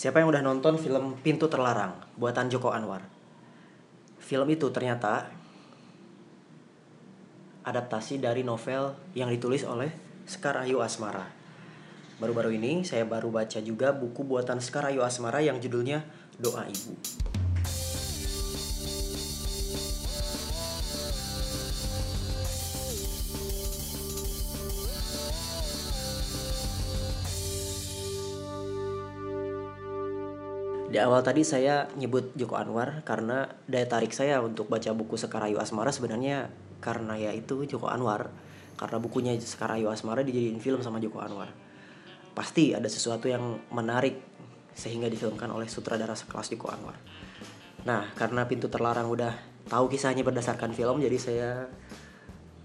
Siapa yang udah nonton film Pintu Terlarang buatan Joko Anwar? Film itu ternyata adaptasi dari novel yang ditulis oleh Sekar Ayu Asmara. Baru-baru ini saya baru baca juga buku buatan Sekar Ayu Asmara yang judulnya Doa Ibu. Di awal tadi saya nyebut Joko Anwar karena daya tarik saya untuk baca buku Sekar Ayu Asmara sebenarnya karena ya itu Joko Anwar. Karena bukunya Sekar Ayu Asmara dijadiin film sama Joko Anwar. Pasti ada sesuatu yang menarik sehingga difilmkan oleh sutradara sekelas Joko Anwar. Nah, karena Pintu Terlarang udah tahu kisahnya berdasarkan film jadi saya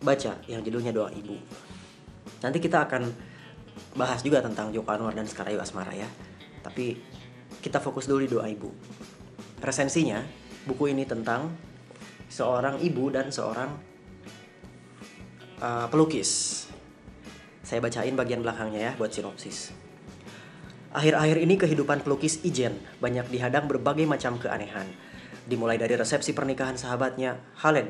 baca yang judulnya Doa Ibu. Nanti kita akan bahas juga tentang Joko Anwar dan Sekar Ayu Asmara ya. Tapi kita fokus dulu di doa ibu. Resensinya, buku ini tentang seorang ibu dan seorang uh, pelukis. Saya bacain bagian belakangnya ya buat sinopsis. Akhir-akhir ini kehidupan pelukis Ijen banyak dihadang berbagai macam keanehan. Dimulai dari resepsi pernikahan sahabatnya, Halen,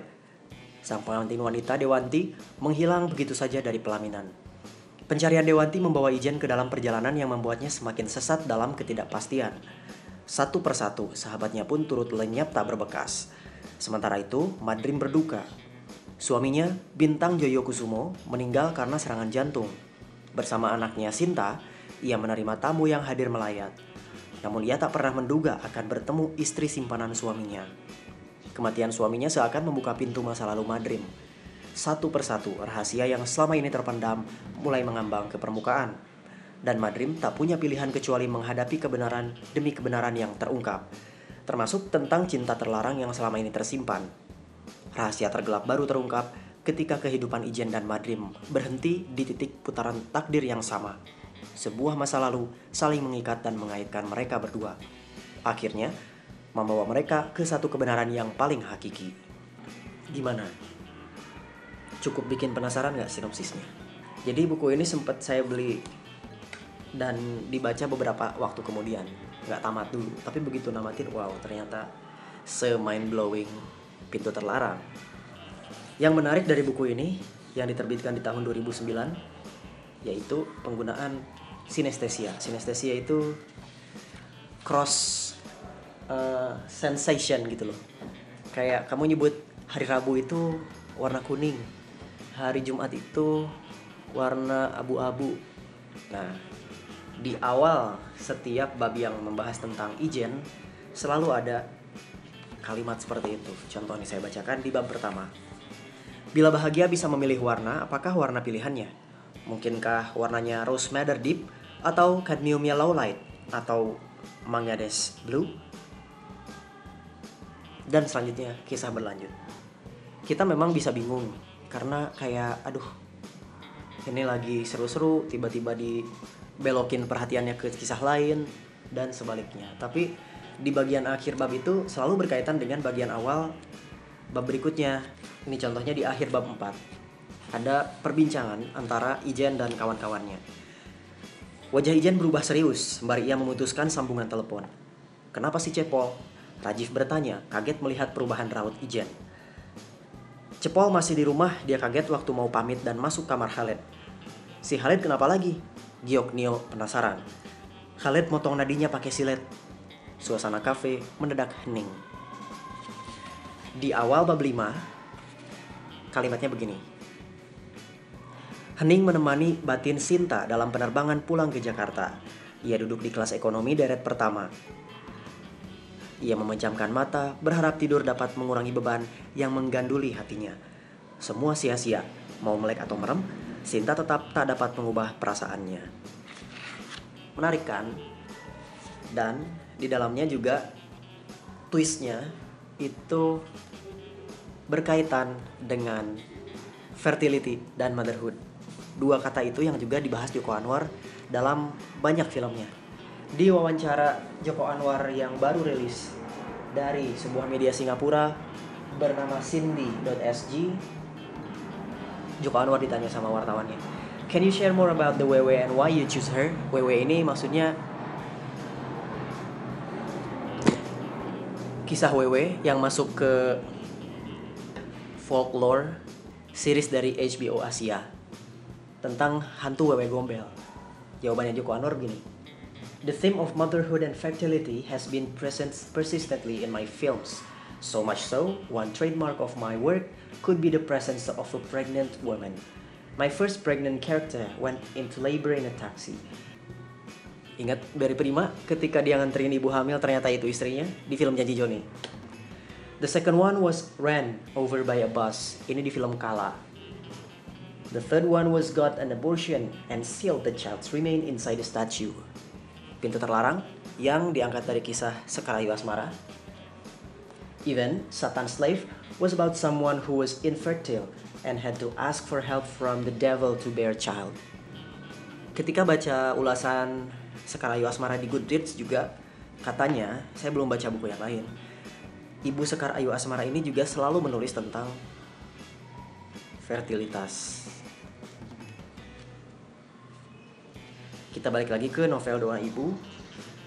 sang pengantin wanita Dewanti, menghilang begitu saja dari pelaminan. Pencarian Dewanti membawa Ijen ke dalam perjalanan yang membuatnya semakin sesat dalam ketidakpastian. Satu persatu, sahabatnya pun turut lenyap tak berbekas. Sementara itu, Madrim berduka. Suaminya, Bintang Joyo Kusumo, meninggal karena serangan jantung. Bersama anaknya Sinta, ia menerima tamu yang hadir melayat. Namun ia tak pernah menduga akan bertemu istri simpanan suaminya. Kematian suaminya seakan membuka pintu masa lalu Madrim satu persatu, rahasia yang selama ini terpendam mulai mengambang ke permukaan. Dan Madrim tak punya pilihan kecuali menghadapi kebenaran demi kebenaran yang terungkap, termasuk tentang cinta terlarang yang selama ini tersimpan. Rahasia tergelap baru terungkap ketika kehidupan Ijen dan Madrim berhenti di titik putaran takdir yang sama. Sebuah masa lalu saling mengikat dan mengaitkan mereka berdua. Akhirnya, membawa mereka ke satu kebenaran yang paling hakiki. Gimana? Cukup bikin penasaran nggak sinopsisnya. Jadi buku ini sempat saya beli dan dibaca beberapa waktu kemudian, nggak tamat dulu. Tapi begitu namatin, wow ternyata se mind blowing pintu terlarang. Yang menarik dari buku ini yang diterbitkan di tahun 2009 yaitu penggunaan sinestesia. Sinestesia itu cross uh, sensation gitu loh. Kayak kamu nyebut hari Rabu itu warna kuning, hari Jumat itu warna abu-abu. Nah, di awal setiap bab yang membahas tentang ijen selalu ada kalimat seperti itu. Contoh nih saya bacakan di bab pertama. Bila bahagia bisa memilih warna, apakah warna pilihannya? Mungkinkah warnanya rose madder deep atau cadmium yellow light atau manganese blue? Dan selanjutnya kisah berlanjut. Kita memang bisa bingung karena kayak aduh ini lagi seru-seru tiba-tiba dibelokin perhatiannya ke kisah lain dan sebaliknya. Tapi di bagian akhir bab itu selalu berkaitan dengan bagian awal bab berikutnya. Ini contohnya di akhir bab 4 ada perbincangan antara Ijen dan kawan-kawannya. Wajah Ijen berubah serius sembari ia memutuskan sambungan telepon. Kenapa si Cepol Rajif bertanya kaget melihat perubahan raut Ijen Cepol masih di rumah, dia kaget waktu mau pamit dan masuk kamar Khaled. Si Khaled kenapa lagi? Giok Nio penasaran. Khaled motong nadinya pakai silet. Suasana kafe mendadak hening. Di awal bab 5, kalimatnya begini. Hening menemani batin Sinta dalam penerbangan pulang ke Jakarta. Ia duduk di kelas ekonomi deret pertama. Ia memejamkan mata, berharap tidur dapat mengurangi beban yang mengganduli hatinya. Semua sia-sia, mau melek atau merem, Sinta tetap tak dapat mengubah perasaannya. Menarik kan? Dan di dalamnya juga twistnya itu berkaitan dengan fertility dan motherhood. Dua kata itu yang juga dibahas Joko Anwar dalam banyak filmnya di wawancara Joko Anwar yang baru rilis dari sebuah media Singapura bernama Cindy.sg Joko Anwar ditanya sama wartawannya Can you share more about the WW and why you choose her? WW ini maksudnya kisah WW yang masuk ke folklore series dari HBO Asia tentang hantu WW Gombel. Jawabannya Joko Anwar begini. The theme of motherhood and fertility has been present persistently in my films. So much so, one trademark of my work could be the presence of a pregnant woman. My first pregnant character went into labor in a taxi. Ingat Barry Prima ketika dia nganterin ibu hamil ternyata itu istrinya di film Janji Joni. The second one was ran over by a bus. Ini di film Kala. The third one was got an abortion and sealed the child's remain inside the statue. Pintu terlarang yang diangkat dari kisah Sekar Ayu Asmara. Even Satan Slave was about someone who was infertile and had to ask for help from the devil to bear child. Ketika baca ulasan Sekar Ayu Asmara di Goodreads juga katanya, saya belum baca buku yang lain. Ibu Sekar Ayu Asmara ini juga selalu menulis tentang fertilitas. Kita balik lagi ke novel Doa Ibu.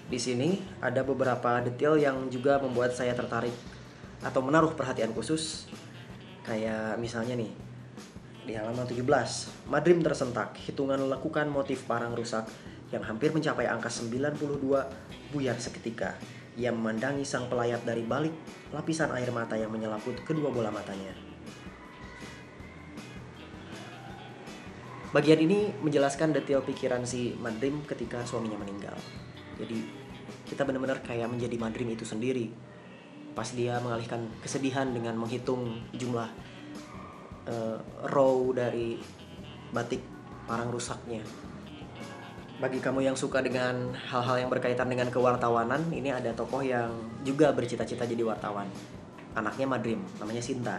Di sini ada beberapa detail yang juga membuat saya tertarik atau menaruh perhatian khusus. Kayak misalnya nih, di halaman 17, Madrim tersentak, hitungan lakukan motif parang rusak yang hampir mencapai angka 92 buyar seketika. Ia memandangi sang pelayat dari balik lapisan air mata yang menyelaput kedua bola matanya. Bagian ini menjelaskan detail pikiran si Madrim ketika suaminya meninggal. Jadi kita benar-benar kayak menjadi Madrim itu sendiri. Pas dia mengalihkan kesedihan dengan menghitung jumlah uh, row dari batik parang rusaknya bagi kamu yang suka dengan hal-hal yang berkaitan dengan kewartawanan, ini ada tokoh yang juga bercita-cita jadi wartawan. Anaknya Madrim, namanya Sinta.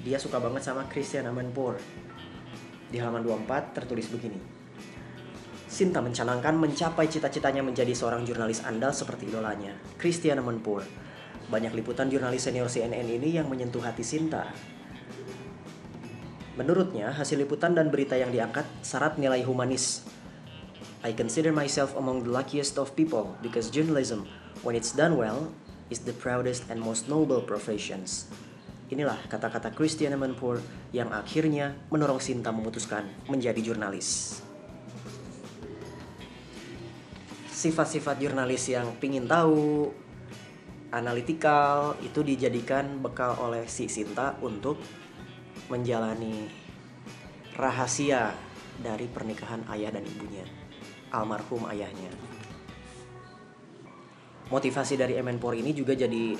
Dia suka banget sama Christian Amanpour. Di halaman 24 tertulis begini. Sinta mencanangkan mencapai cita-citanya menjadi seorang jurnalis andal seperti idolanya, Christian Amanpour. Banyak liputan jurnalis senior CNN ini yang menyentuh hati Sinta. Menurutnya, hasil liputan dan berita yang diangkat syarat nilai humanis I consider myself among the luckiest of people because journalism, when it's done well, is the proudest and most noble professions. Inilah kata-kata Christian Amanpour yang akhirnya mendorong Sinta memutuskan menjadi jurnalis. Sifat-sifat jurnalis yang pingin tahu, analitikal, itu dijadikan bekal oleh si Sinta untuk menjalani rahasia dari pernikahan ayah dan ibunya almarhum ayahnya. Motivasi dari Emenpor ini juga jadi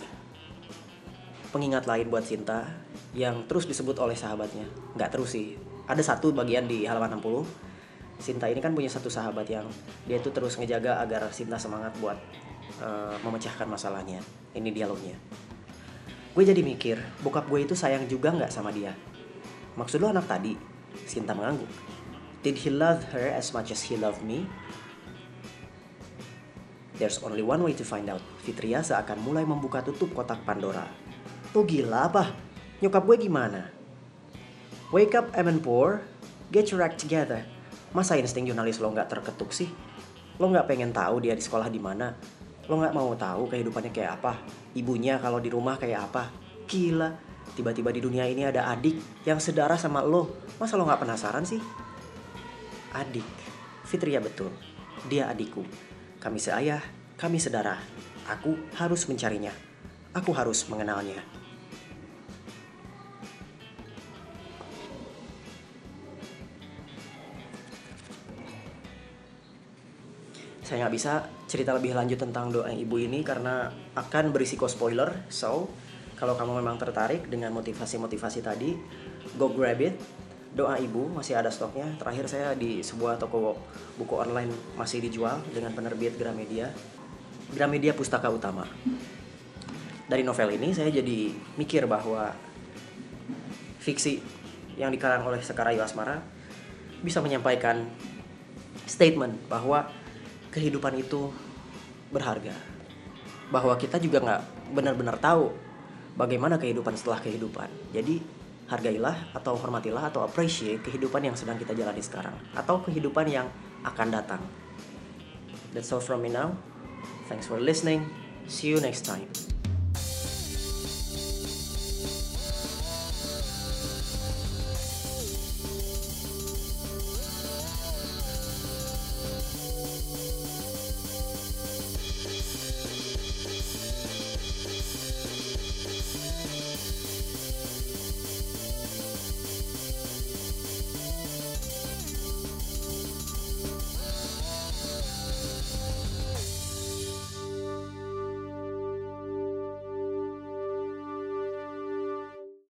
pengingat lain buat Sinta yang terus disebut oleh sahabatnya. Nggak terus sih, ada satu bagian di halaman 60. Sinta ini kan punya satu sahabat yang dia itu terus ngejaga agar Sinta semangat buat uh, memecahkan masalahnya. Ini dialognya. Gue jadi mikir, bokap gue itu sayang juga nggak sama dia? Maksud lo anak tadi? Sinta mengangguk. Did he love her as much as he loved me? There's only one way to find out. Fitria seakan mulai membuka tutup kotak Pandora. Lo gila apa? Nyokap gue gimana? Wake up, Poor. Get your act together. Masa insting jurnalis lo nggak terketuk sih? Lo nggak pengen tahu dia di sekolah di mana? Lo nggak mau tahu kehidupannya kayak apa? Ibunya kalau di rumah kayak apa? Gila, tiba-tiba di dunia ini ada adik yang sedarah sama lo. Masa lo nggak penasaran sih? adik. Fitria betul, dia adikku. Kami seayah, kami sedara. Aku harus mencarinya. Aku harus mengenalnya. Saya nggak bisa cerita lebih lanjut tentang doa ibu ini karena akan berisiko spoiler. So, kalau kamu memang tertarik dengan motivasi-motivasi tadi, go grab it. Doa ibu masih ada stoknya. Terakhir saya di sebuah toko buku online masih dijual dengan penerbit Gramedia. Gramedia Pustaka Utama. Dari novel ini saya jadi mikir bahwa fiksi yang dikarang oleh Sekar Ayu Asmara bisa menyampaikan statement bahwa kehidupan itu berharga bahwa kita juga nggak benar-benar tahu bagaimana kehidupan setelah kehidupan jadi hargailah atau hormatilah atau appreciate kehidupan yang sedang kita jalani sekarang atau kehidupan yang akan datang. That's all from me now. Thanks for listening. See you next time.